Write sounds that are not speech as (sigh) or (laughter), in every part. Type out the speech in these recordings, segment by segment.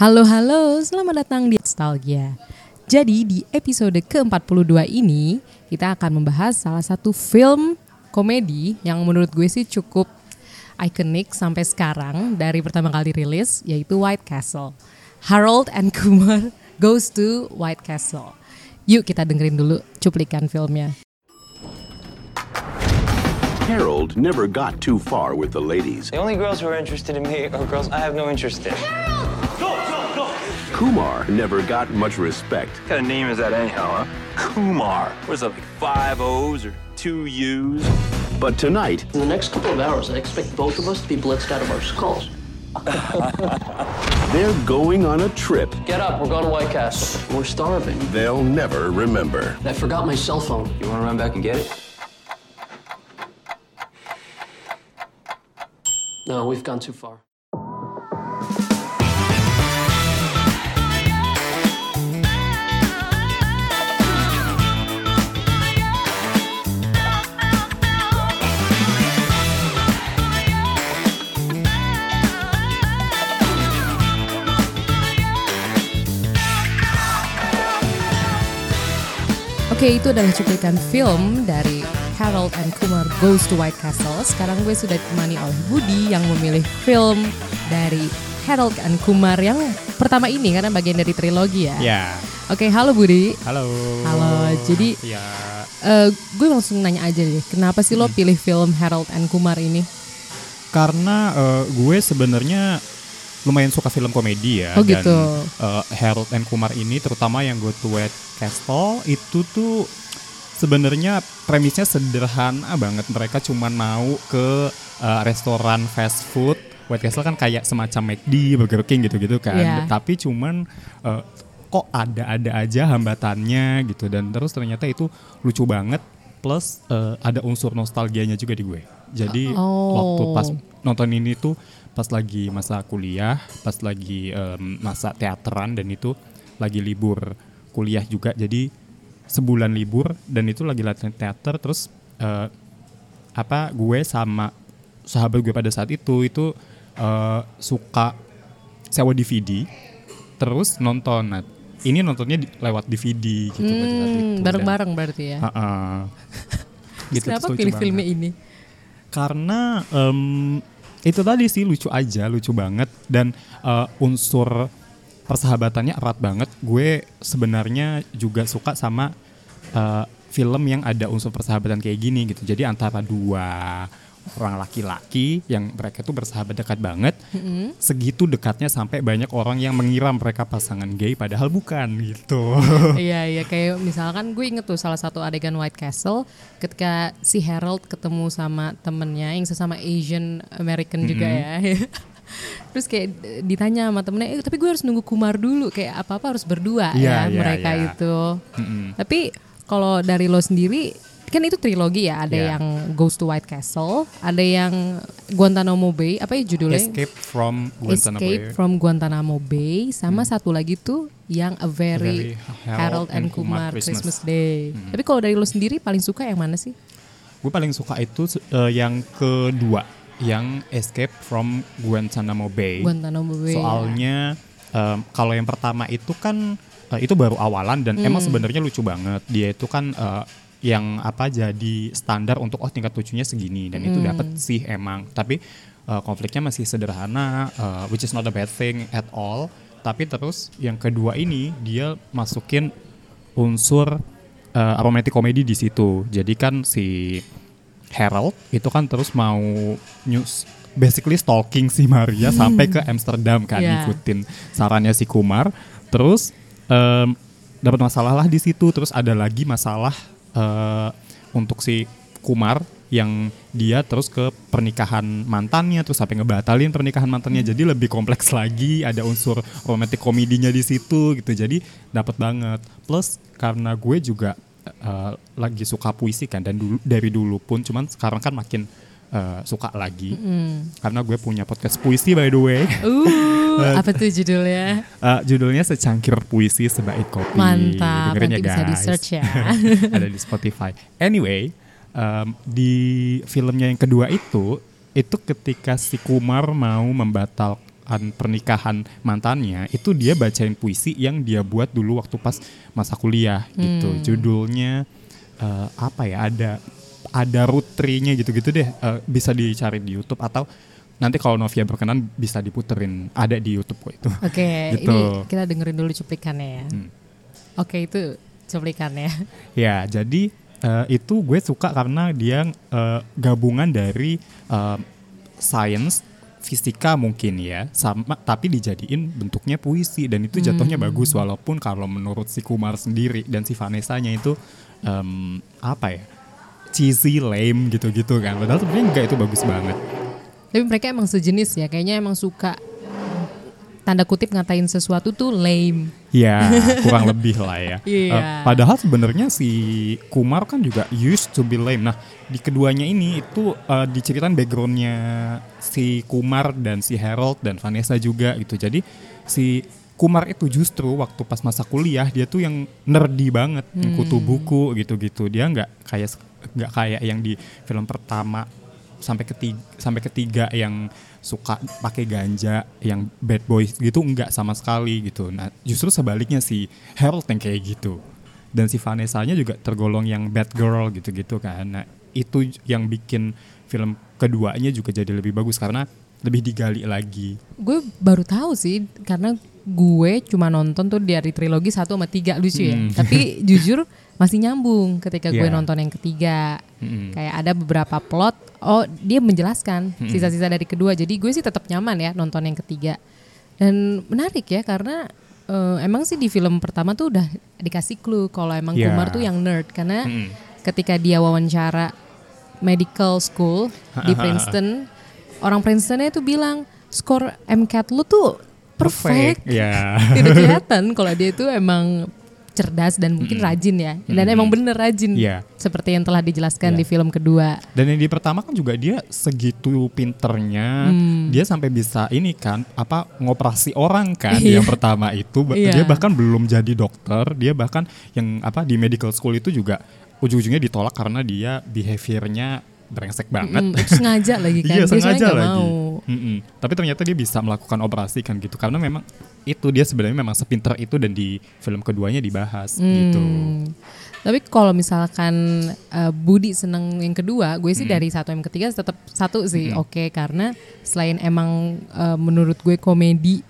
Halo halo, selamat datang di Nostalgia. Jadi di episode ke-42 ini kita akan membahas salah satu film komedi yang menurut gue sih cukup ikonik sampai sekarang dari pertama kali rilis yaitu White Castle. Harold and (laughs) Kumar goes to White Castle. Yuk kita dengerin dulu cuplikan filmnya. Harold never got too far with the ladies. The only girls who are interested in me are girls I have no interest in. Kumar never got much respect. What kind of name is that anyhow, huh? Kumar. What is that, like five O's or two U's? But tonight, In the next couple of hours, I expect both of us to be blitzed out of our skulls. (laughs) they're going on a trip Get up, we're going to White Castle. We're starving. they'll never remember. I forgot my cell phone. You want to run back and get it? No, we've gone too far. Oke, itu adalah cuplikan film dari Harold and Kumar Goes to White Castle. Sekarang gue sudah ditemani oleh Budi yang memilih film dari Harold and Kumar yang pertama ini karena bagian dari trilogi ya. Ya, Oke, halo Budi. halo. Halo, jadi Ya, eh, gue langsung nanya aja deh, kenapa sih lo pilih film Harold and Kumar ini? karena eh, gue sebenarnya lumayan suka film komedi ya. Oh, dan, gitu. eh, Harold and Kumar ini terutama yang Go to White Castle itu tuh sebenarnya premisnya sederhana banget. Mereka cuman mau ke eh, restoran fast food. White Castle kan kayak semacam McD, Burger King gitu-gitu kan. Iya. Tapi cuman eh, kok ada-ada aja hambatannya gitu dan terus ternyata itu lucu banget plus eh, ada unsur nostalgianya juga di gue. Jadi Oh. waktu pas nonton ini tuh pas lagi masa kuliah, pas lagi em, masa teateran dan itu lagi libur kuliah juga. Jadi sebulan libur dan itu lagi latihan teater terus eh, apa gue sama sahabat gue pada saat itu itu eh, suka sewa DVD terus nonton. Nah, ini nontonnya di- lewat DVD gitu pada saat itu. Hmm, bareng-bareng berarti ya. Ha-ha. Terus Gitu, kenapa pilih filmnya ini? Karena em, itu tadi sih lucu aja, lucu banget dan eh, unsur persahabatannya erat banget. Gue sebenarnya juga suka sama eh, film yang ada unsur persahabatan kayak gini gitu. Jadi antara dua orang laki-laki yang mereka tuh bersahabat dekat banget, segitu dekatnya sampai banyak orang yang mengira mereka pasangan gay padahal bukan gitu. Iya iya kayak misalkan gue inget tuh salah satu adegan White Castle ketika si Harold ketemu sama temennya yang sesama Asian American juga ya. (laughs) Terus kayak ditanya sama temennya, eh, tapi gue harus nunggu Kumar dulu kayak apa apa harus berdua ya Iya, iya, mereka iya. itu. Tapi kalau dari lo sendiri kan itu trilogi ya, ada Iya. yang Goes to White Castle, ada yang Guantanamo Bay, apa ya judulnya? Escape from Guantanamo Escape Bay. from Guantanamo Bay sama satu lagi tuh yang A Very, Very Harold and Kumar Christmas, Day. Tapi kalau dari lo sendiri paling suka yang mana sih? Gue paling suka itu eh, yang kedua, yang Escape from Guantanamo Bay. Guantanamo Bay. Soalnya em, kalau yang pertama itu kan eh, itu baru awalan dan emang sebenarnya lucu banget. Dia itu kan eh, yang apa jadi standar untuk oh tingkat lucunya segini dan itu dapat sih emang. Tapi eh, konfliknya masih sederhana, eh, which is not a bad thing at all. Tapi terus yang kedua ini dia masukin unsur eh, romantic comedy di situ. Jadi kan si Harold itu kan terus mau news basically stalking si Maria sampai ke Amsterdam kan Iya. ngikutin sarannya si Kumar. Terus em, dapat masalah lah di situ. Terus ada lagi masalah eh, untuk si Kumar yang dia terus ke pernikahan mantannya terus sampai ngebatalin pernikahan mantannya. Jadi lebih kompleks lagi ada unsur romantic komedinya di situ gitu. Jadi dapat banget. Plus karena gue juga eh, lagi suka puisi kan dan dulu dari dulu pun cuman sekarang kan makin eh, suka lagi karena gue punya podcast puisi by the way (laughs) Uh, apa tuh judulnya? Eh, judulnya secangkir puisi sebaik kopi Mantap, Dengerin nanti ya, bisa guys. di search ya. (laughs) ada di Spotify. Anyway, em, di filmnya yang kedua itu, itu ketika si Kumar mau membatal perayaan pernikahan mantannya itu dia bacain puisi yang dia buat dulu waktu pas masa kuliah gitu. Judulnya eh, apa ya? Ada ada rutrinya gitu-gitu deh. Eh, bisa dicari di YouTube atau nanti kalau Novia berkenan bisa diputerin. Ada di YouTube kok itu. Oke, (laughs) Gitu. ini kita dengerin dulu cuplikannya ya. Hmm. Oke, itu cuplikannya. (laughs) Ya, jadi eh, itu gue suka karena dia eh, gabungan dari eh, sains, fisika mungkin ya, sama tapi dijadiin bentuknya puisi dan itu jatuhnya bagus walaupun kalau menurut si Kumar sendiri dan si Vanessa-nya itu em, apa ya? Cheesy, lame gitu-gitu kan. Padahal sebenarnya enggak itu bagus banget. Tapi mereka emang sejenis ya, kayaknya emang suka tanda kutip ngatain sesuatu tuh lame. Ya, (laughs) kurang lebih lah ya. Iya. Eh, padahal sebenarnya si Kumar kan juga used to be lame. Nah, di keduanya ini itu eh, diceritain backgroundnya si Kumar dan si Harold dan Vanessa juga gitu. Jadi si Kumar itu justru waktu pas masa kuliah dia tuh yang nerdy banget, yang kutu buku gitu-gitu. Dia nggak kayak nggak kayak yang di film pertama sampai ketiga sampai ketiga yang suka pakai ganja yang bad boys gitu enggak sama sekali gitu. Nah, justru sebaliknya si Harold yang kayak gitu. Dan si Vanessa-nya juga tergolong yang bad girl gitu-gitu kan. Nah, itu yang bikin film keduanya juga jadi lebih bagus karena lebih digali lagi. Gue baru tahu sih karena gue cuma nonton tuh dari trilogi satu sama tiga lucu ya. Hmm. Tapi (laughs) jujur masih nyambung ketika gue Iya. nonton yang ketiga. Mm-mm. Kayak ada beberapa plot, oh dia menjelaskan Hmm. sisa-sisa dari kedua. Jadi gue sih tetap nyaman ya nonton yang ketiga. Dan menarik ya karena eh, emang sih di film pertama tuh udah dikasih clue kalau emang Iya. Kumar tuh yang nerd karena Mm-mm. ketika dia wawancara medical school di (laughs) Princeton, orang Princetonnya itu bilang skor MCAT lu tuh perfect. Ya. (laughs) Tidak kelihatan kalau dia itu emang cerdas dan mungkin rajin ya. Dan emang bener rajin. Iya. Seperti yang telah dijelaskan Iya. di film kedua. Dan yang di pertama kan juga dia segitu pinternya, Hmm. dia sampai bisa ini kan apa ngoperasi orang kan Iya. yang pertama itu Iya. dia bahkan belum jadi dokter, dia bahkan yang apa di medical school itu juga ujung-ujungnya ditolak karena dia behaviornya brengsek banget. Mm, itu sengaja lagi (laughs) kan. Iya sengaja lagi. mau. Mm-mm. Tapi ternyata dia bisa melakukan operasi kan gitu karena memang itu dia sebenarnya memang sepinter itu dan di film keduanya dibahas gitu. Hmm. Tapi kalau misalkan uh, Budi seneng yang kedua, gue Hmm. sih dari satu yang ketiga tetap satu sih oke karena selain emang uh, menurut gue komedi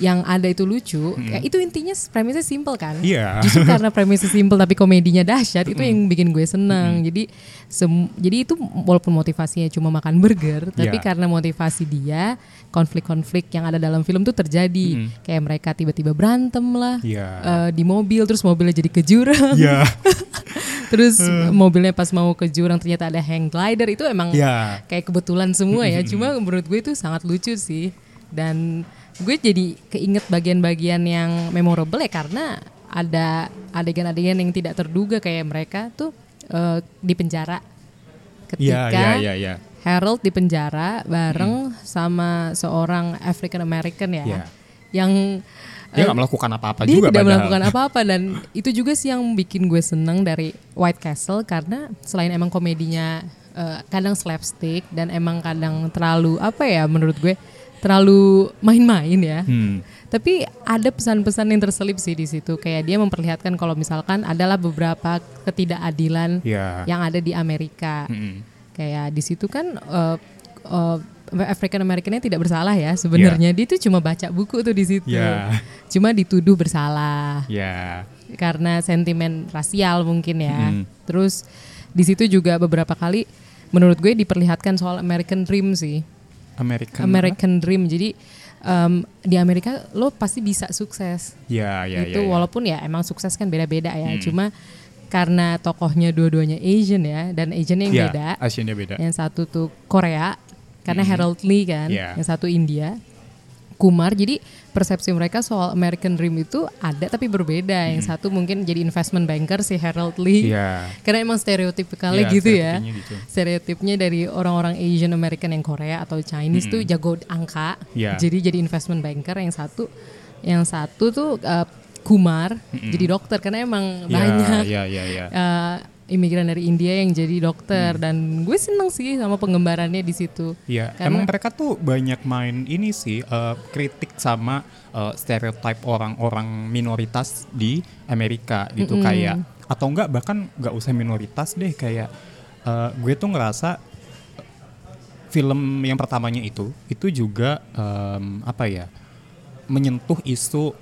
yang ada itu lucu, ya itu intinya premisnya simple kan. Hmm. Iya. Justru karena premisnya simple tapi komedinya dahsyat itu yang bikin gue seneng. Jadi sem- jadi itu walaupun motivasinya cuma makan burger, tapi Iya. karena motivasi dia konflik-konflik yang ada dalam film tuh terjadi. Kayak mereka tiba-tiba berantem lah Iya. eh, di mobil terus mobilnya jadi ke jurang Iya. (laughs) terus Hmm. mobilnya pas mau ke jurang ternyata ada hang glider itu emang Iya. kayak kebetulan semua ya cuma menurut gue itu sangat lucu sih dan gue jadi keinget bagian-bagian yang memorable ya karena ada adegan-adegan yang tidak terduga kayak mereka tuh eh, di penjara Iya, ketika iya, iya, iya. Harold di penjara bareng sama seorang African American ya Iya. yang Dia eh, nggak melakukan apa-apa dia juga tidak padahal. melakukan apa-apa dan itu juga sih yang bikin gue seneng dari White Castle karena selain emang komedinya eh, kadang slapstick dan emang kadang terlalu apa ya menurut gue terlalu main-main ya. Hmm. Tapi ada pesan-pesan yang terselip sih di situ kayak dia memperlihatkan kalau misalkan adalah beberapa ketidakadilan Iya. yang ada di Amerika. Mm-mm. Kayak di situ kan eh, eh, African Americannya tidak bersalah ya sebenarnya dia itu cuma baca buku tuh di situ. Iya. Cuma dituduh bersalah Ya. karena sentimen rasial mungkin ya. Mm. Terus di situ juga beberapa kali menurut gue diperlihatkan soal American Dream sih. American. American Dream. Jadi em, di Amerika lo pasti bisa sukses. Ya, ya, itu ya, ya. walaupun ya emang sukses kan beda-beda ya. Hmm. Cuma karena tokohnya dua-duanya Asian ya dan Asian yang Ya, beda. Asiannya beda. Yang satu tuh Korea karena Harold Lee kan, Iya. yang satu India. Kumar, jadi persepsi mereka soal American Dream itu ada tapi berbeda. Yang satu mungkin jadi investment banker si Harold Lee. Iya. Karena emang stereotipikalnya Iya, gitu ya. stereotipnya gitu. Stereotipnya dari orang-orang Asian American yang Korea atau Chinese tuh jago angka. Iya. Jadi jadi investment banker yang satu yang satu tuh uh, Kumar jadi dokter karena emang Ya, banyak Ya, ya, ya. uh, imigran dari India yang jadi dokter Hmm. dan gue seneng sih sama pengembarannya di situ. Iya, Karena- emang mereka tuh banyak main ini sih eh, kritik sama eh, stereotip orang-orang minoritas di Amerika gitu kayak atau enggak bahkan nggak usah minoritas deh kayak eh, gue tuh ngerasa film yang pertamanya itu itu juga em, apa ya menyentuh isu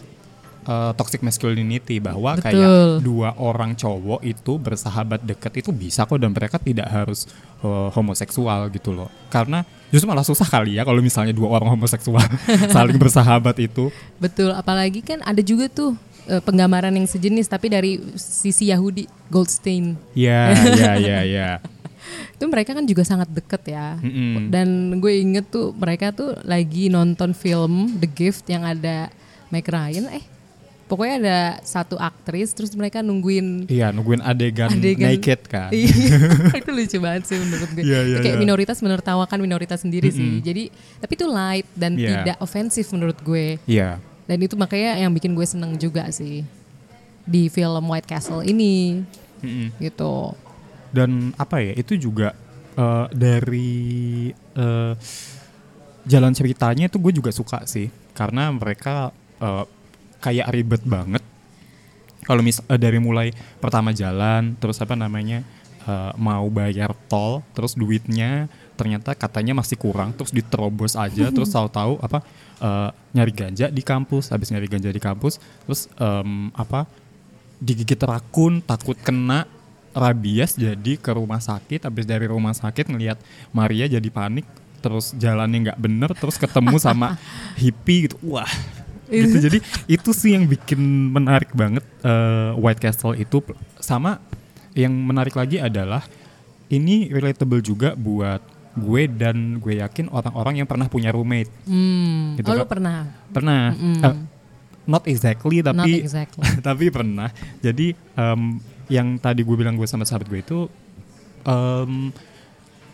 eh, toxic masculinity bahwa Betul. kayak dua orang cowok itu bersahabat dekat itu bisa kok dan mereka tidak harus eh, homoseksual gitu loh karena justru malah susah kali ya kalau misalnya dua orang homoseksual (laughs) saling bersahabat itu Betul, apalagi kan ada juga tuh eh, penggambaran yang sejenis tapi dari sisi Yahudi Goldstein. ya (laughs) ya ya ya Itu mereka kan juga sangat deket ya. Mm-mm. Dan gue inget tuh mereka tuh lagi nonton film The Gift yang ada Meg Ryan eh pokoknya ada satu aktris terus mereka nungguin iya nungguin adegan, adegan naked kan Iya, (laughs) (laughs) itu lucu banget sih menurut gue. Iya, Itu kayak iya. minoritas menertawakan minoritas sendiri sih. Jadi tapi itu light dan Iya. tidak ofensif menurut gue. iya Dan itu makanya yang bikin gue seneng juga sih di film White Castle ini Mm-mm. gitu. dan apa ya itu juga eh, dari eh, jalan ceritanya itu gue juga suka sih karena mereka eh, kayak ribet banget. Kalau mis eh, dari mulai pertama jalan terus apa namanya eh, mau bayar tol terus duitnya ternyata katanya masih kurang terus diterobos aja (laughs) terus tahu-tahu apa eh, nyari ganja di kampus habis nyari ganja di kampus terus em, apa digigit rakun takut kena rabies jadi ke rumah sakit habis dari rumah sakit ngelihat Maria jadi panik terus jalannya nggak bener terus ketemu sama (laughs) hippie gitu wah gitu jadi itu sih yang bikin menarik banget eh, White Castle itu sama yang menarik lagi adalah ini relatable juga buat gue dan gue yakin orang-orang yang pernah punya roommate Hmm. Gitu oh lu kan. pernah? pernah Eh, not exactly Not tapi exactly. (laughs) tapi pernah jadi em, yang tadi gue bilang gue sama sahabat gue itu em,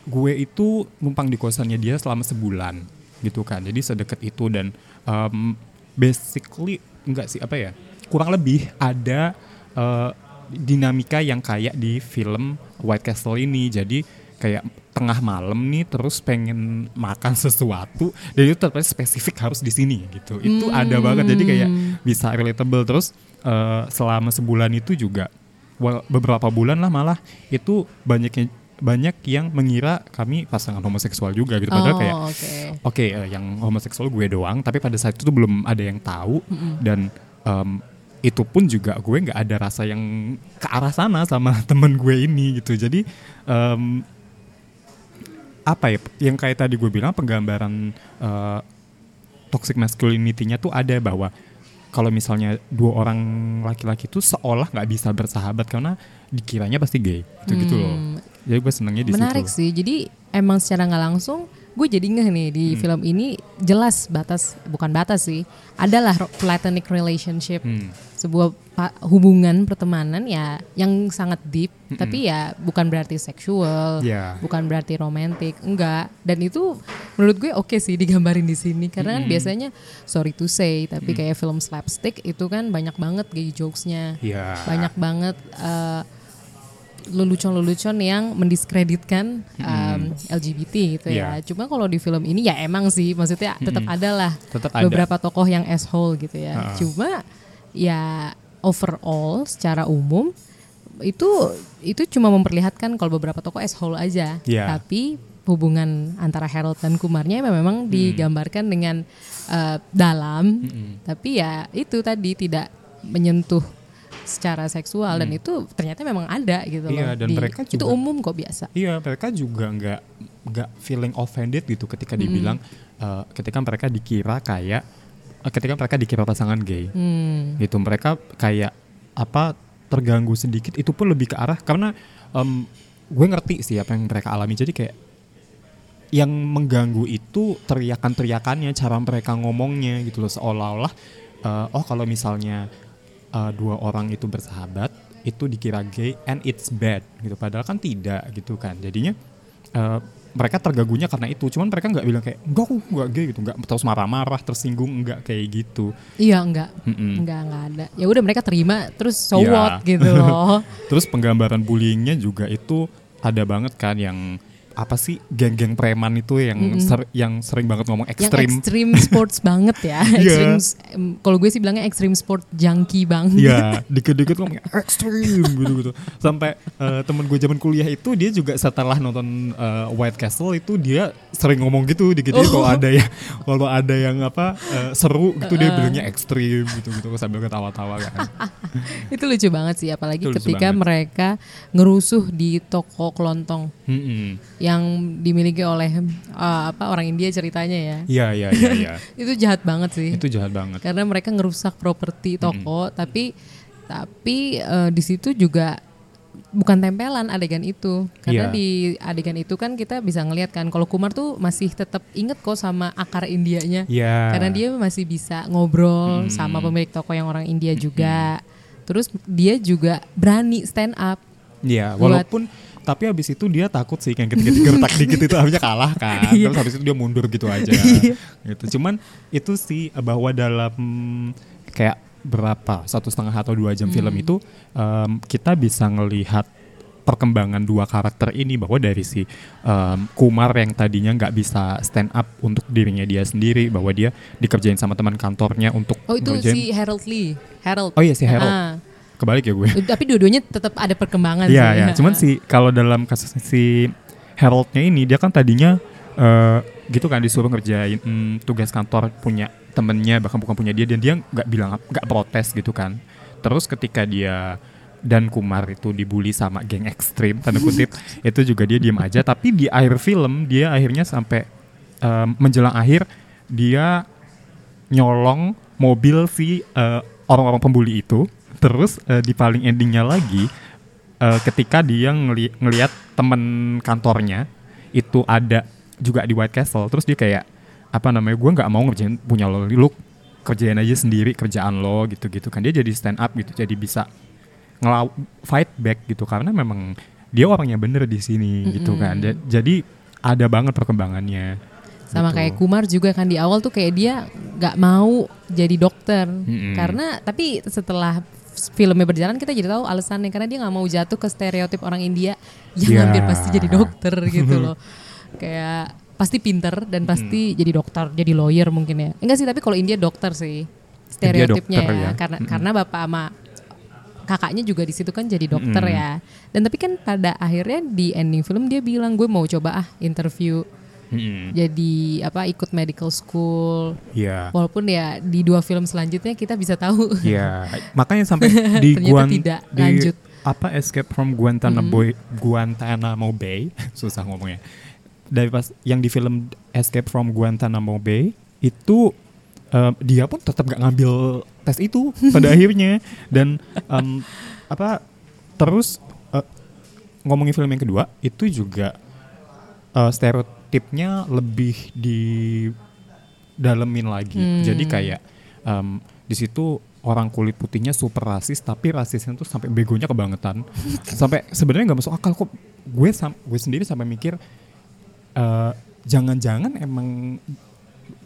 gue itu numpang di kosannya dia selama sebulan gitu kan jadi sedekat itu dan em, basically enggak sih apa ya kurang lebih ada eh, dinamika yang kayak di film White Castle ini. Jadi kayak tengah malam nih terus pengen makan sesuatu dan itu ternyata spesifik harus di sini gitu. Itu ada banget. Jadi kayak bisa relatable. Terus eh, selama sebulan itu juga well, beberapa bulan lah malah itu banyaknya banyak yang mengira kami pasangan homoseksual juga gitu. Padahal Oh, kayak oke. oke eh, yang homoseksual gue doang tapi pada saat itu tuh belum ada yang tahu. Dan em, itu pun juga gue nggak ada rasa yang ke arah sana sama (laughs) temen gue ini gitu. Jadi em, apa ya yang kayak tadi gue bilang penggambaran eh, toxic masculinity-nya tuh ada bahwa kalau misalnya dua orang laki-laki tuh seolah nggak bisa bersahabat karena dikiranya pasti gay gitu gitu loh jadi gue senengnya di Hmm. Menarik situ sih. Jadi emang secara nggak langsung gue jadi ngeh nih di Hmm. film ini jelas batas bukan batas sih. Adalah platonic relationship. Hmm. Sebuah hubungan pertemanan ya yang sangat deep tapi ya bukan berarti seksual, Iya. bukan berarti romantis, enggak. Dan itu menurut gue oke sih digambarin di sini karena kan biasanya sorry to say tapi kayak film slapstick itu kan banyak banget gay jokesnya Iya. banyak banget eh, lelucon-lelucon yang mendiskreditkan um, LGBT gitu ya. Iya. Cuma kalau di film ini ya emang sih maksudnya tetap ada lah Tetap ada. beberapa tokoh yang asshole gitu ya. Ha-ha. Cuma ya overall secara umum itu itu cuma memperlihatkan kalau beberapa tokoh asshole aja. Iya. Tapi hubungan antara Harold dan Kumarnya memang Hmm. digambarkan dengan eh, dalam, tapi ya itu tadi tidak menyentuh secara seksual dan itu ternyata memang ada gitu Hmm. Iya, loh. dan Di- mereka itu juga- umum kok biasa. Iya, mereka juga nggak nggak feeling offended gitu ketika dibilang eh, ketika mereka dikira kayak eh, ketika mereka dikira pasangan gay. Hmm. Gitu mereka kayak apa terganggu sedikit itu pun lebih ke arah karena em, gue ngerti sih apa yang mereka alami. Jadi kayak yang mengganggu itu teriakan-teriakannya, cara mereka ngomongnya gitu loh seolah-olah eh, oh kalau misalnya eh, dua orang itu bersahabat itu dikira gay and it's bad gitu padahal kan tidak gitu kan jadinya eh, mereka terganggunya karena itu cuman mereka nggak bilang kayak enggak aku nggak gay gitu nggak terus marah-marah tersinggung enggak kayak gitu Iya enggak, Mm-mm. enggak enggak ada. Ya udah mereka terima, terus so Iya. what gitu loh. (laughs) terus penggambaran bullyingnya juga itu ada banget kan yang apa sih geng-geng preman itu yang ser- yang sering banget ngomong Yang ekstrim sports (laughs) banget ya. Iya. Extreme, em, kalau gue sih bilangnya extreme sport junkie banget. Iya, (laughs) dikit-dikit ngomong ekstrim gitu-gitu. Sampai eh, temen gue zaman kuliah itu dia juga setelah nonton eh, White Castle itu dia sering ngomong gitu dikit-dikit kalau ada ya kalau ada yang apa eh, seru gitu dia bilangnya ekstrim gitu-gitu sambil ketawa-tawa kan. (laughs) Itu lucu banget sih, apalagi Itu ketika mereka ngerusuh di toko kelontong Mm-mm. Yang dimiliki oleh eh, apa orang India ceritanya ya. Iya, iya, iya, iya. (laughs) Itu jahat banget sih. Itu jahat banget. karena mereka ngerusak properti toko tapi tapi eh, di situ juga bukan tempelan adegan itu karena Iya. di adegan itu kan kita bisa ngelihat kan kalau Kumar tuh masih tetap inget kok sama akar Indianya Iya. karena dia masih bisa ngobrol sama pemilik toko yang orang India juga terus dia juga berani stand up Iya, walaupun tapi habis itu dia takut sih kayak gitu gertak (laughs) dikit itu akhirnya kalah kan. Iya. Terus habis itu dia mundur gitu aja. (laughs) gitu. Cuman itu sih bahwa dalam kayak berapa satu setengah atau dua jam film Hmm. itu em, kita bisa ngelihat perkembangan dua karakter ini bahwa dari si em, Kumar yang tadinya nggak bisa stand up untuk dirinya dia sendiri bahwa dia dikerjain sama teman kantornya untuk oh itu ngerjain- si Harold Lee Harold Oh iya si Harold. Ah. Kebalik ya gue. (laughs) tapi dua-duanya tetap ada perkembangan Iya, sih ya. Cuman sih kalau dalam kasus si Haroldnya ini dia kan tadinya eh, gitu kan disuruh ngerjain mm, tugas kantor punya temennya bahkan bukan punya dia dan dia nggak bilang nggak protes gitu kan. Terus ketika dia dan Kumar itu dibully sama geng ekstrim tanda kutip (laughs) itu juga dia diem aja tapi di akhir film dia akhirnya sampai em, menjelang akhir dia nyolong mobil si eh, orang-orang pembuli itu terus eh, di paling endingnya lagi eh, ketika dia ngeli- ngelihat temen kantornya itu ada juga di White Castle terus dia kayak apa namanya gue nggak mau ngerjain punya lo lu kerjain aja sendiri kerjaan lo gitu gitu kan. Dia jadi stand up gitu jadi bisa ngelaw fight back gitu karena memang dia orangnya bener di sini gitu kan. Ja- jadi ada banget perkembangannya. Sama gitu. kayak Kumar juga kan di awal tuh kayak dia nggak mau jadi dokter. Mm-mm. karena tapi setelah filmnya berjalan kita jadi tahu alasannya karena dia nggak mau jatuh ke stereotip orang India yang Ya. hampir pasti jadi dokter gitu loh (laughs) kayak pasti pinter dan pasti jadi dokter jadi lawyer mungkin ya enggak sih tapi kalau India dokter sih stereotipnya dokter ya. ya. karena Mm-mm. karena bapak sama kakaknya juga di situ kan jadi dokter Mm-mm. ya dan tapi kan pada akhirnya di ending film dia bilang gue mau coba ah interview Mm-mm. jadi apa ikut medical school Iya. walaupun ya di dua film selanjutnya kita bisa tahu Iya, (laughs) makanya sampai di Guan tidak, di lanjut. apa Escape from Guantanamo Bay, Guantanamo Bay, (laughs) susah ngomongnya. Dari pas yang di film Escape from Guantanamo Bay itu eh, dia pun tetap gak ngambil tes itu (laughs) pada akhirnya dan em, apa terus eh, ngomongin film yang kedua itu juga eh, stereotipnya lebih di dalemin lagi. Jadi kayak em, di situ orang kulit putihnya super rasis tapi rasisnya tuh sampai begonya kebangetan. (laughs) sampai sebenarnya nggak masuk akal kok. Gue sam- gue sendiri sampai mikir eh, jangan-jangan emang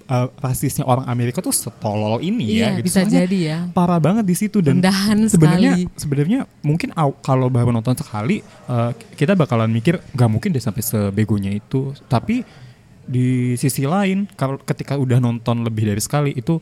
eh, rasisnya orang Amerika tuh setolol ini iya ya gitu. bisa Soalnya jadi ya parah banget di situ dan Rendahan sebenarnya sekali. sebenarnya mungkin kalau baru nonton sekali eh, kita bakalan mikir nggak mungkin deh sampai sebegonya itu tapi di sisi lain kalau ketika udah nonton lebih dari sekali itu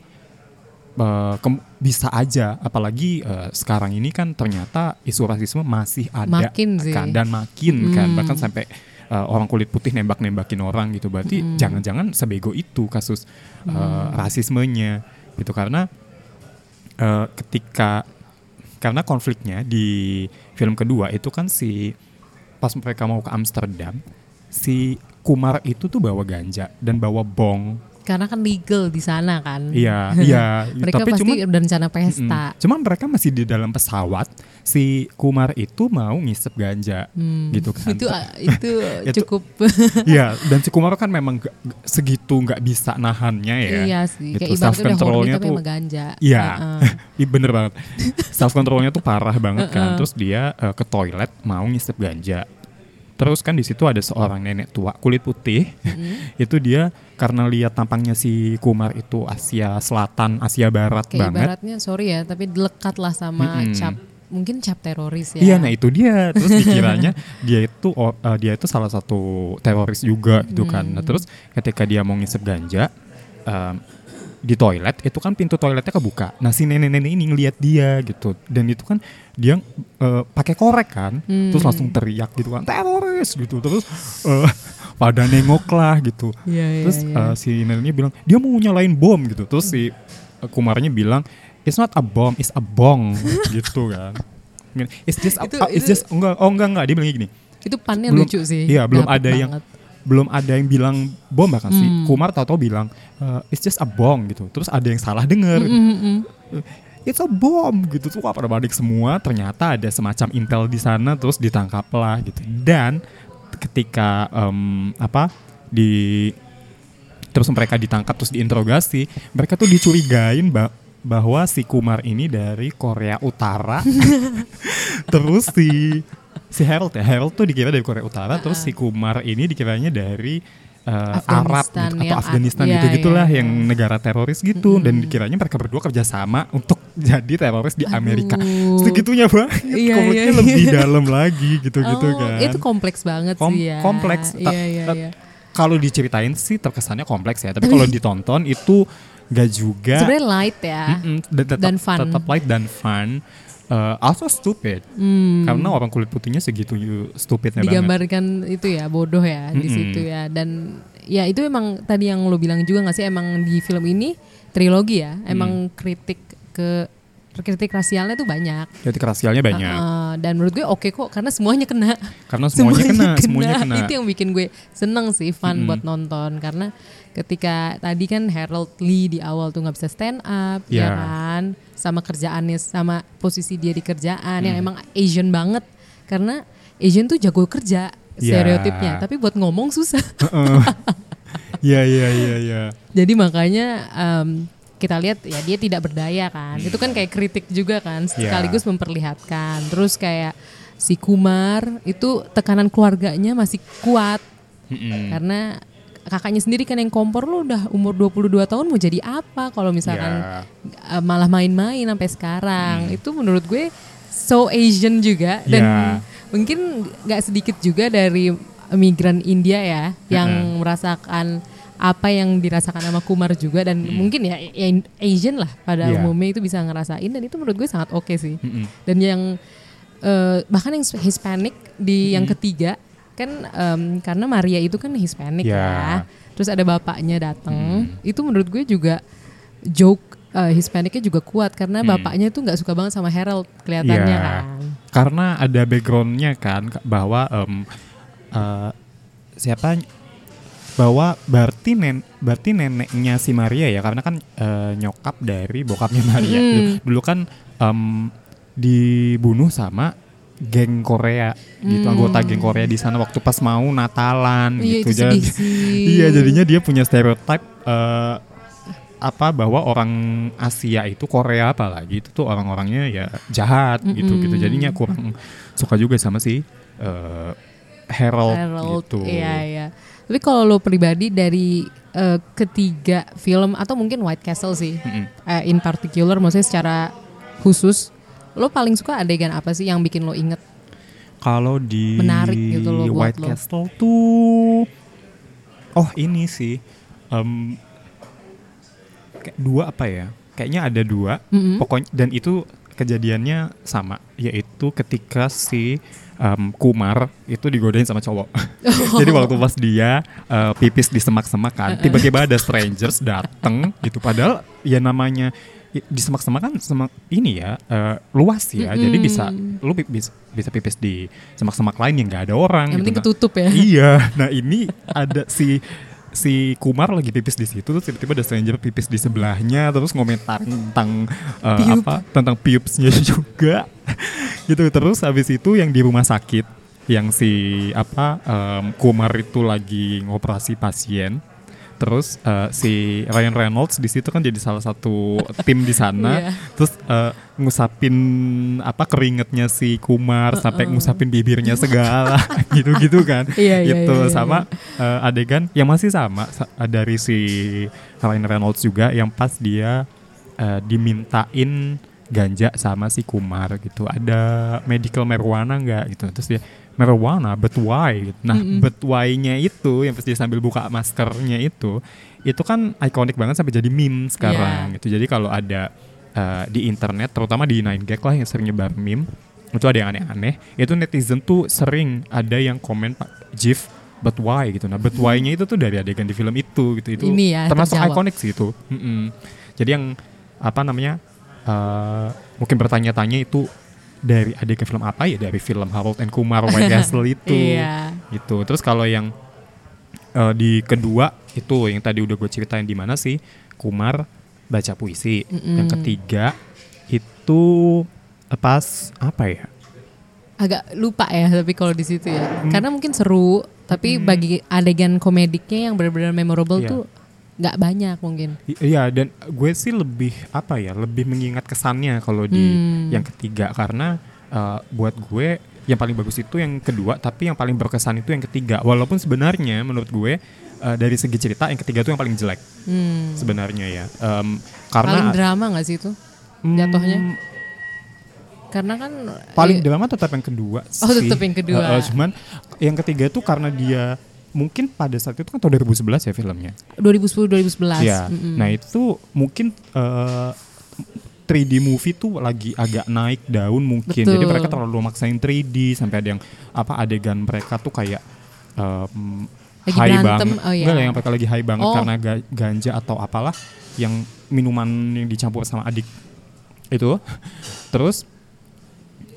kem- bisa aja apalagi eh, sekarang ini kan ternyata isu rasisme masih ada Makin sih. kan dan makin kan Hmm. bahkan sampai eh, orang kulit putih nembak-nembakin orang gitu. Berarti Hmm. jangan-jangan sebego itu kasus eh, rasismenya gitu. Karena eh, ketika karena konfliknya di film kedua itu kan si pas mereka mau ke Amsterdam si Kumar itu tuh bawa ganja dan bawa bong karena kan legal di sana kan iya (laughs) iya mereka tapi pasti cuman berencana pesta Mm. Cuman mereka masih di dalam pesawat. Si Kumar itu mau ngisep ganja, Hmm. gitu kan. itu ah, itu (laughs) cukup (laughs) Iya, dan si Kumar kan memang gak- segitu nggak bisa nahannya ya. iya sih Gitu, kayak self-controlnya tapi tuh- ganja Iya, Heeh. Iya, bener banget. Self controlnya tuh parah banget kan. Terus dia eh, ke toilet mau ngisep ganja, terus kan di situ ada seorang nenek tua kulit putih (laughs) itu dia karena lihat tampangnya si Kumar itu Asia Selatan Asia Barat Kayak banget ibaratnya sorry ya, tapi lekat lah sama Mm-mm. cap mungkin cap teroris ya. Iya, nah itu dia. Terus dikiranya (laughs) dia itu eh, dia itu salah satu teroris juga gitu kan. Nah, terus ketika dia mau ngisep ganja em, di toilet itu kan pintu toiletnya kebuka. Nah si nenek-nenek ini ngelihat dia gitu dan itu kan dia eh, pakai korek kan, terus langsung teriak gitu kan teroris gitu. Terus eh, (laughs) pada nengok lah gitu. Iya, iya, terus iya. eh, si neneknya bilang dia mau nyalain bom gitu. Terus si eh, Kumarnya bilang it's not a bomb, it's a bong (laughs) gitu kan. It's just a- Itu- uh, it's itu- just enggak oh enggak enggak dia bilang gini. Itu pannya Belum- lucu sih. Iya, belum ada yang banget. belum ada yang bilang bom bahkan sih. Hmm. Kumar tahu-tahu bilang uh, it's just a bong gitu. Terus ada yang salah denger. Hmm, It's a bomb gitu. Tuh pada balik semua ternyata ada semacam intel di sana terus ditangkaplah gitu. Dan ketika em, apa di terus mereka ditangkap terus diinterogasi mereka tuh dicurigain ba- bahwa si Kumar ini dari Korea Utara. (laughs) Terus si si Harold ya Harold tuh dikira dari Korea Utara terus si Kumar ini dikiranya dari eh, Arab gitu, atau yang- Afghanistan iya, gitu gitulah iya, yang negara teroris gitu. Dan dikiranya mereka berdua kerjasama untuk jadi teroris di Amerika Aduh. segitunya banget Iya, konfliknya iya, lebih iya. dalam lagi gitu-gitu Oh, kan Itu kompleks banget Kom- sih ya. kompleks Iya, iya, iya. kalau diceritain sih terkesannya kompleks ya tapi kalau (laughs) ditonton itu gak juga Sebenarnya light ya. Mm-mm, dan tetap, dan fun. tetap light dan fun Uh, also stupid karena orang kulit putihnya segitu stupidnya banget Hmm. digambarkan itu ya bodoh ya di Mm-mm. situ ya dan ya itu emang tadi yang lo bilang juga nggak sih emang di film ini trilogi ya Hmm. emang kritik ke kritik rasialnya tuh banyak. Kritik rasialnya banyak. Uh, dan menurut gue oke kok karena semuanya kena. Karena semuanya, kena, semuanya kena. itu yang bikin gue seneng sih fun buat nonton. Karena ketika tadi kan Harold Lee di awal tuh nggak bisa stand up ya Ya. kan? Sama kerjaannya sama posisi dia di kerjaan yang Hmm. emang Asian banget. Karena Asian tuh jago kerja Ya. stereotipnya. Tapi buat ngomong susah. Iya iya iya iya. (laughs) jadi makanya em, kita lihat ya dia tidak berdaya kan itu kan kayak kritik juga kan Ya. sekaligus memperlihatkan terus kayak si Kumar itu tekanan keluarganya masih kuat Mm-mm. karena kakaknya sendiri kan yang kompor lo udah umur 22 tahun mau jadi apa kalau misalkan Ya. uh, malah main-main sampai sekarang itu menurut gue so Asian juga dan Ya. mungkin nggak sedikit juga dari migran India ya yang merasakan apa yang dirasakan sama Kumar juga dan mungkin ya, ya Asian lah pada Ya. umumnya itu bisa ngerasain dan itu menurut gue sangat oke sih Mm-mm. dan yang eh, bahkan yang Hispanic di yang ketiga kan em, karena Maria itu kan Hispanic Ya. ya. Terus ada bapaknya datang. Itu menurut gue juga joke eh, Hispanicnya juga kuat karena bapaknya itu nggak suka banget sama Harold kelihatannya Ya. kan. Karena ada backgroundnya kan bahwa em, eh, siapa bahwa berarti nen berarti neneknya si Maria ya karena kan eh, nyokap dari bokapnya (laughs) Maria. Hmm. Dulu- dulu kan em, dibunuh sama geng Korea gitu anggota geng Korea di sana waktu pas mau Natalan Hmm. Iya, gitu. Jadi- (laughs) iya jadinya dia punya stereotip eh, apa bahwa orang Asia itu Korea apalagi itu tuh orang-orangnya ya jahat gitu gitu. Jadinya kurang suka juga sama si eh, Harold, Harold, gitu. Iya iya. Tapi kalau lo pribadi dari eh, ketiga film atau mungkin White Castle sih, eh, in particular, maksudnya secara khusus, lo paling suka adegan apa sih yang bikin lo inget? Kalau di Menarik gitu buat White lo. Castle tuh oh ini sih kayak dua apa ya? Kayaknya ada dua. Pokoknya dan itu kejadiannya sama, yaitu ketika si em, Kumar itu digodain sama cowok. (laughs) Jadi waktu pas dia eh, pipis di semak-semak kan, tiba-tiba ada strangers dateng gitu. Padahal ya namanya di semak-semak kan semak ini ya eh, luas ya, jadi bisa lu bisa bisa pipis di semak-semak lain yang nggak ada orang. Yang gitu. penting Nah, ketutup ya. Iya, nah ini ada si si Kumar lagi pipis di situ terus tiba-tiba ada stranger pipis di sebelahnya terus ngomentar tentang uh, Piup. apa tentang pubesnya (laughs) juga gitu terus habis itu yang di rumah sakit yang si apa um, Kumar itu lagi ngoperasi pasien Terus eh, si Ryan Reynolds di situ kan jadi salah satu tim di sana. (laughs) Iya. Terus eh, ngusapin apa keringetnya si Kumar sampai ngusapin bibirnya segala (laughs) gitu-gitu kan. (laughs) Iya, iya, Itu iya, iya, sama eh, adegan yang masih sama sa- dari si Ryan Reynolds juga yang pas dia eh, dimintain ganja sama si Kumar gitu. Ada medical marijuana nggak gitu. Terus dia marijuana, but why? Nah, but why-nya itu yang pas dia sambil buka maskernya itu, itu kan ikonik banget sampai jadi meme sekarang Iya. gitu. Jadi kalau ada eh, di internet, terutama di 9gag lah yang sering nyebar meme, itu ada yang aneh-aneh. Itu netizen tuh sering ada yang komen Pak Jif but why gitu. Nah, but why-nya itu tuh dari adegan di film itu gitu. Itu Ini ya, termasuk ikonik sih itu. Mm-mm. Jadi yang apa namanya? eh, mungkin bertanya-tanya itu dari adegan film apa? Ya dari film Harold and Kumar White (laughs) Castle itu. Iya. gitu. Terus kalau yang eh, di kedua itu yang tadi udah gue ceritain di mana sih? Kumar baca puisi. Yang ketiga itu pas apa ya? Agak lupa ya tapi kalau di situ ya. Hmm. karena mungkin seru tapi bagi adegan komediknya yang benar-benar memorable Iya. tuh nggak banyak mungkin Iya dan gue sih lebih apa ya lebih mengingat kesannya kalau di Hmm. yang ketiga karena eh, buat gue yang paling bagus itu yang kedua tapi yang paling berkesan itu yang ketiga walaupun sebenarnya menurut gue eh, dari segi cerita yang ketiga itu yang paling jelek Hmm. sebenarnya ya paling karena drama nggak sih itu jatuhnya karena kan paling eh, drama tetap yang kedua Oh, sih. tetap yang kedua. Eh, eh, cuman yang ketiga itu karena dia mungkin pada saat itu kan tahun 2011 ya filmnya 2010 2011 Ya, Mm-mm. nah itu mungkin eh, 3D movie tuh lagi agak naik daun mungkin. Jadi Betul. mereka terlalu maksain 3D sampai ada yang apa adegan mereka tuh kayak em, Lagi high berantem, banget. oh iya. Enggak yang mereka lagi high banget Oh. karena ga- ganja atau apalah yang minuman yang dicampur sama adik itu. (laughs) Terus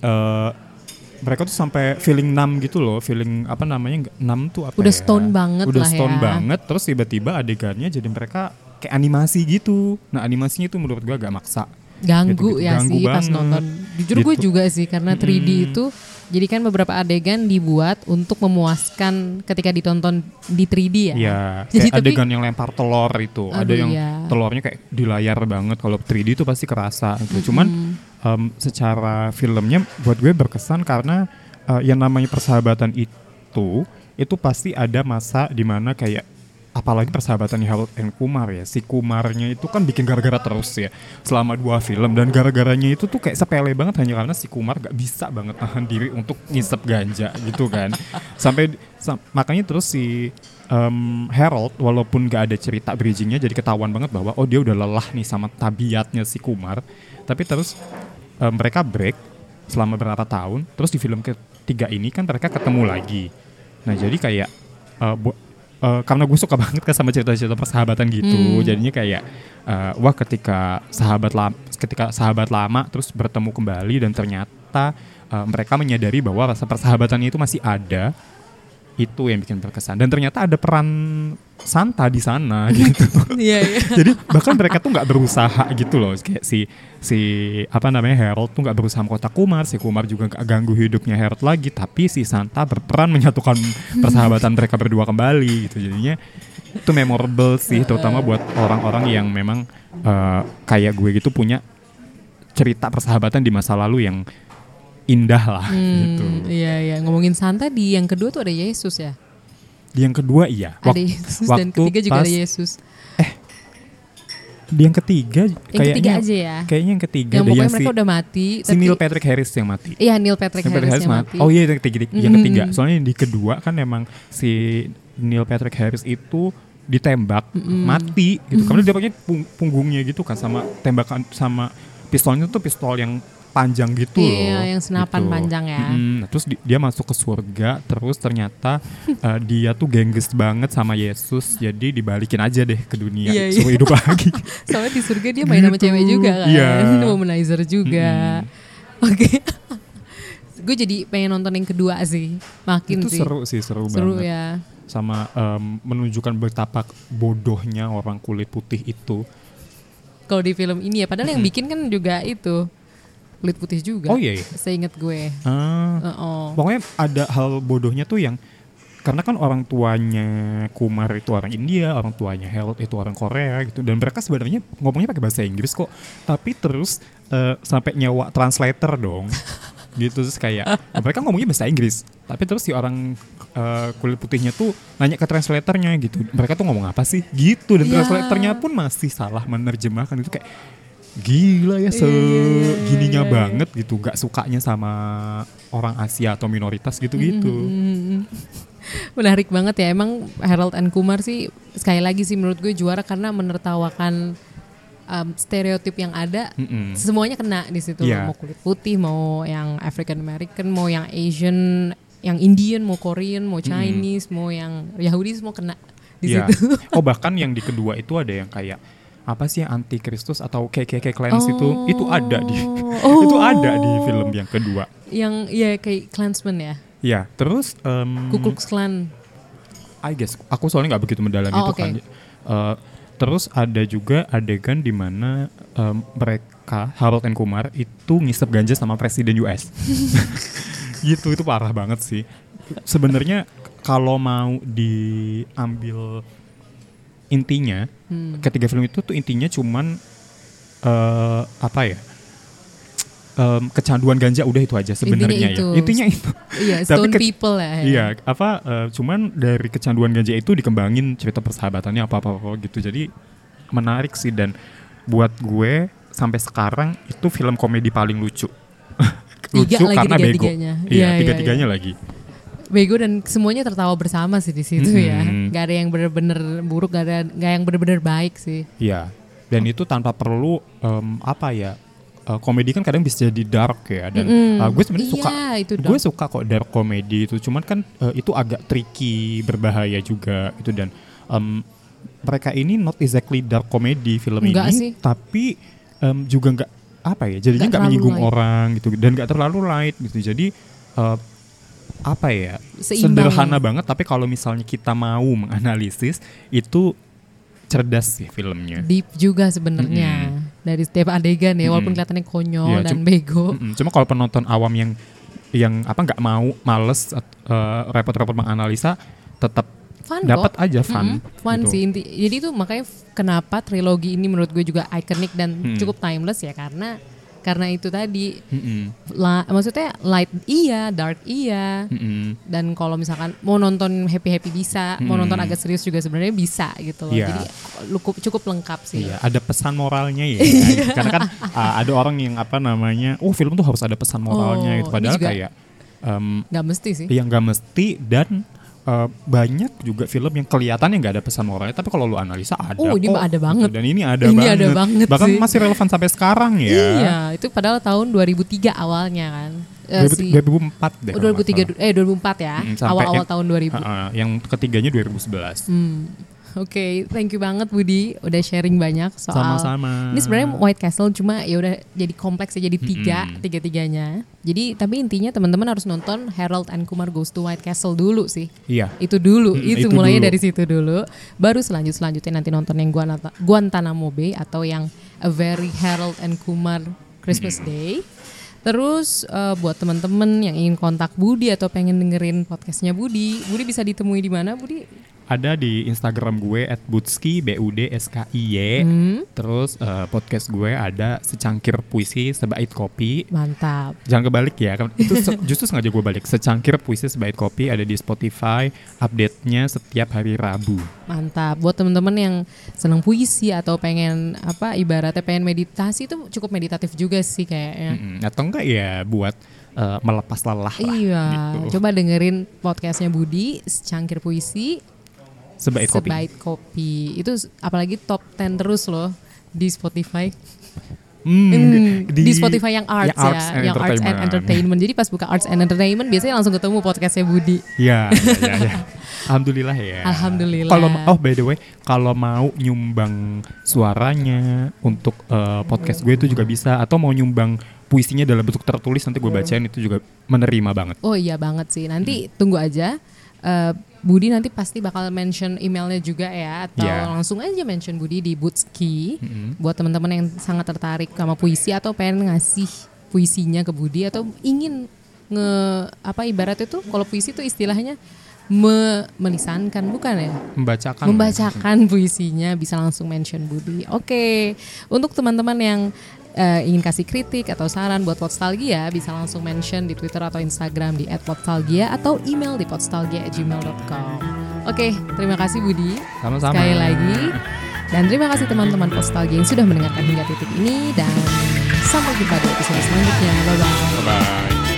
eh mereka tuh sampai feeling numb gitu loh, feeling apa namanya numb tuh apa Udah ya? stone banget Udah lah stone ya. banget, terus tiba-tiba adegannya jadi mereka kayak animasi gitu. Nah animasinya itu menurut gua agak maksa. ganggu Gitu-gitu. ya Ganggu sih pas banget. nonton. Jujur gue Gitu. juga sih karena 3D itu jadi kan beberapa adegan dibuat untuk memuaskan ketika ditonton di 3D ya. Iya, (laughs) Jadi kayak tapi- adegan yang lempar telur itu, ada yang iya. telurnya kayak di layar banget. Kalau 3D itu pasti kerasa. Gitu. Cuman em, secara filmnya buat gue berkesan karena eh, yang namanya persahabatan itu itu pasti ada masa di mana kayak apalagi persahabatannya Harold and Kumar ya si Kumarnya itu kan bikin gara-gara terus ya selama dua film. Dan gara-garanya itu tuh kayak sepele banget hanya karena si Kumar gak bisa banget nahan diri untuk ngisep ganja gitu kan. (laughs) Sampai sam- makanya terus si em, Harold walaupun gak ada cerita bridgingnya jadi ketahuan banget bahwa oh dia udah lelah nih sama tabiatnya si Kumar. Tapi terus em, mereka break selama berapa tahun terus di film ketiga ini kan mereka ketemu lagi. Nah jadi kayak eh, bu- eh, karena gue suka (laughs) banget kan sama cerita-cerita persahabatan gitu jadinya kayak eh, wah ketika sahabat lama ketika sahabat lama terus bertemu kembali dan ternyata eh, mereka menyadari bahwa rasa persahabatannya itu masih ada itu yang bikin berkesan dan ternyata ada peran Santa di sana (laughs) gitu. Iya, iya. (laughs) jadi bahkan mereka tuh nggak berusaha gitu loh. Kayak si si apa namanya Harold tuh nggak berusaha mengkotak Kumar. Si Kumar juga nggak ganggu hidupnya Harold lagi. Tapi si Santa berperan menyatukan (laughs) persahabatan mereka berdua kembali gitu. Jadinya itu memorable sih terutama buat orang-orang yang memang eh, kayak gue gitu punya cerita persahabatan di masa lalu yang indah lah gitu Hmm, iya iya ngomongin Santa di yang kedua tuh ada Yesus ya. di yang kedua iya Ada Wak- Yesus dan ketiga juga pas- ada Yesus. di yang ketiga Yang kayaknya ketiga aja ya. kayaknya yang ketiga Yang pokoknya yang mereka si- udah mati. si Neil Patrick Harris yang mati Iya Neil Patrick Neil Harris, Patrick yang Harris mati. mati. Oh iya yang ketiga, yang Mhm. ketiga. Soalnya yang di kedua kan emang si Neil Patrick Harris itu ditembak mati gitu. Karena dia pakai pung- punggungnya gitu kan sama tembakan sama pistolnya tuh pistol yang panjang gitu loh. Iya, yang senapan gitu. panjang ya. Nah, terus di- dia masuk ke surga, terus ternyata (laughs) eh, dia tuh gengges banget sama Yesus, jadi dibalikin aja deh ke dunia, Iya, iya. suruh hidup lagi. (laughs) Soalnya di surga dia main sama Gitu. cewek juga kan. Iya. (laughs) Womanizer juga. Oke. Gue jadi pengen nonton yang kedua sih. Makin itu sih. seru sih, seru, Seru banget. ya. sama em, menunjukkan betapa bodohnya orang kulit putih itu. Kalau di film ini ya. Padahal yang bikin kan juga itu. Kulit putih juga. Oh, iya, iya. Seinget gue. Ah, Oh. pokoknya ada hal bodohnya tuh yang karena kan orang tuanya Kumar itu orang India, orang tuanya Harold itu orang Korea gitu dan mereka sebenarnya ngomongnya pakai bahasa Inggris kok. Tapi terus eh, sampai nyewa translator dong. (laughs) gitu terus kayak mereka ngomongnya bahasa Inggris. Tapi terus si orang eh, kulit putihnya tuh nanya ke translatornya gitu. Mereka tuh ngomong apa sih? Gitu dan Ya. translatornya pun masih salah menerjemahkan itu kayak gila ya Iya, segininya banget gitu gak sukanya sama orang Asia atau minoritas gitu-gitu Hmm, Menarik banget ya. Emang Harold and Kumar sih sekali lagi sih menurut gue juara karena menertawakan um, stereotip yang ada. Mm-mm. Semuanya kena di situ. Iya. Mau kulit putih, mau yang African American, mau yang Asian, yang Indian, mau Korean, mau Chinese, mau yang Yahudi semua kena di Iya. situ. oh bahkan yang di kedua itu ada yang kayak apa sih anti Kristus atau KKK Clans itu itu ada di (laughs) (laughs) Oh. itu ada di film yang kedua yang ya kayak Klansman ya. ya terus em, Ku Klux Klan. I guess aku soalnya nggak begitu mendalam Oh, itu oke. kan Eh, terus ada juga adegan di mana em, mereka Harold and Kumar itu ngisep ganja sama presiden US (laughs) gitu itu parah banget sih sebenarnya kalau mau diambil intinya Hmm. ketiga film itu tuh intinya cuman eh apa ya Em, kecanduan ganja udah itu aja sebenarnya ya intinya itu Iya, (laughs) Tapi stone ke- people ya. Iya, apa eh, cuman dari kecanduan ganja itu dikembangin cerita persahabatannya apa-apa gitu. Jadi menarik sih dan buat gue sampai sekarang itu film komedi paling lucu. (laughs) lucu Tiga lagi karena bego. tiga-tiganya. Iya, Iya, iya, tiga-tiganya lagi. Bego dan semuanya tertawa bersama sih di situ ya. Mm-mm. Gak ada yang bener-bener buruk, gak ada gak yang bener-bener baik sih. Iya. Dan itu tanpa perlu em, apa ya? eh, komedi kan kadang bisa jadi dark ya dan Mm-mm. eh, gue sebenarnya suka Iya, itu gue suka kok dark comedy itu cuman kan eh, itu agak tricky berbahaya juga itu dan em, mereka ini not exactly dark comedy film Enggak ini sih. tapi em, juga nggak apa ya jadinya Nggak menyinggung light. orang gitu dan nggak terlalu light gitu jadi eh, apa ya Seimbang. sederhana banget tapi kalau misalnya kita mau menganalisis itu cerdas sih filmnya Deep juga sebenarnya dari setiap adegan ya, walaupun kelihatannya konyol Iya, dan bego. Mm-mm. Cuma kalau penonton awam yang yang apa nggak mau males eh, repot-repot menganalisa tetap Fun dapat aja fun. Mm-mm, fun gitu. sih inti. Jadi itu makanya kenapa trilogi ini menurut gue juga ikonik dan Mm. cukup timeless ya karena karena itu tadi Mm-mm. la- maksudnya light iya, dark iya. Mm-mm. Dan kalau misalkan mau nonton happy-happy bisa, mau Mm. nonton agak serius juga sebenarnya bisa gitu loh. Iya. Jadi cukup cukup lengkap sih. Iya, ada pesan moralnya ya. (laughs) Karena kan ah, ada orang yang apa namanya, oh film tuh harus ada pesan moralnya Oh, gitu. Padahal juga- kayak Gak mesti sih. yang nggak mesti dan eh, banyak juga film yang kelihatannya nggak ada pesan moralnya, tapi kalau lu analisa ada. Oh, ini kok, ada banget. Dan ini ada Ini banget. ada banget Bahkan sih. masih relevan sampai sekarang ya. Iya, itu padahal tahun 2003 awalnya kan. Eh, 2000 si- 2004 deh. Oh, kalau nggak 2003 salah. du- eh 2004 ya. Awal-awal yang- tahun 2000. Ha-ha, yang ketiganya 2011. Hmm. Oke, thank you banget Budi udah sharing banyak soal Sama-sama. Ini sebenarnya White Castle cuma ya udah jadi kompleks ya jadi tiga Mm-mm. tiga tiganya. Jadi tapi intinya teman-teman harus nonton Harold and Kumar Goes to White Castle dulu sih. Iya. Itu dulu, Mm, itu, itu mulainya dulu. dari situ dulu. Baru selanjut selanjutnya nanti nonton yang Guantanamo Bay atau yang A Very Harold and Kumar Christmas Day. Terus eh, buat teman-teman yang ingin kontak Budi atau pengen dengerin podcastnya Budi, Budi bisa ditemui di mana Budi? Ada di Instagram gue at Budski B U D S K I Y. Hmm. Terus eh, podcast gue ada secangkir puisi sebait kopi. Mantap. Jangan kebalik ya, kan itu se- (laughs) justru sengaja gue balik. Secangkir puisi sebait kopi ada di Spotify. Update-nya setiap hari Rabu. Mantap. Buat teman-teman yang senang puisi atau pengen apa ibaratnya pengen meditasi itu cukup meditatif juga sih kayaknya. Mm-mm. Atau enggak ya buat eh, melepas lelah lah. Iya, gitu. coba dengerin podcastnya Budi, Secangkir Puisi, Sebait kopi. Sebait Kopi. Itu apalagi top 10 terus loh di Spotify. Hmm, Hmm, di, Spotify yang arts, ya, and yang arts and entertainment. Jadi pas buka arts and entertainment biasanya langsung ketemu podcastnya Budi. Iya, iya, iya. (laughs) Alhamdulillah ya. Alhamdulillah. Kalau oh by the way, kalau mau nyumbang suaranya untuk eh, podcast gue itu juga bisa atau mau nyumbang puisinya dalam bentuk tertulis nanti gue bacain itu juga menerima banget. Oh iya banget sih. Nanti Hmm. tunggu aja. Eh, Budi nanti pasti bakal mention emailnya juga ya atau Iya. langsung aja mention Budi di Bootski Mm-mm. buat teman-teman yang sangat tertarik sama puisi atau pengen ngasih puisinya ke Budi atau ingin nge apa ibaratnya tuh kalau puisi tuh istilahnya me- melisankan bukan ya? Membacakan. membacakan puisinya bisa langsung mention Budi. Oke, untuk teman-teman yang eh, ingin kasih kritik atau saran buat Podstalgia bisa langsung mention di Twitter atau Instagram di @podstalgia atau email di podstalgia@gmail.com. Oke, terima kasih Budi. Sama-sama. Sekali lagi. Dan terima kasih teman-teman Podstalgia yang sudah mendengarkan hingga titik ini dan sampai jumpa di episode selanjutnya. Bye bye. Bye-bye.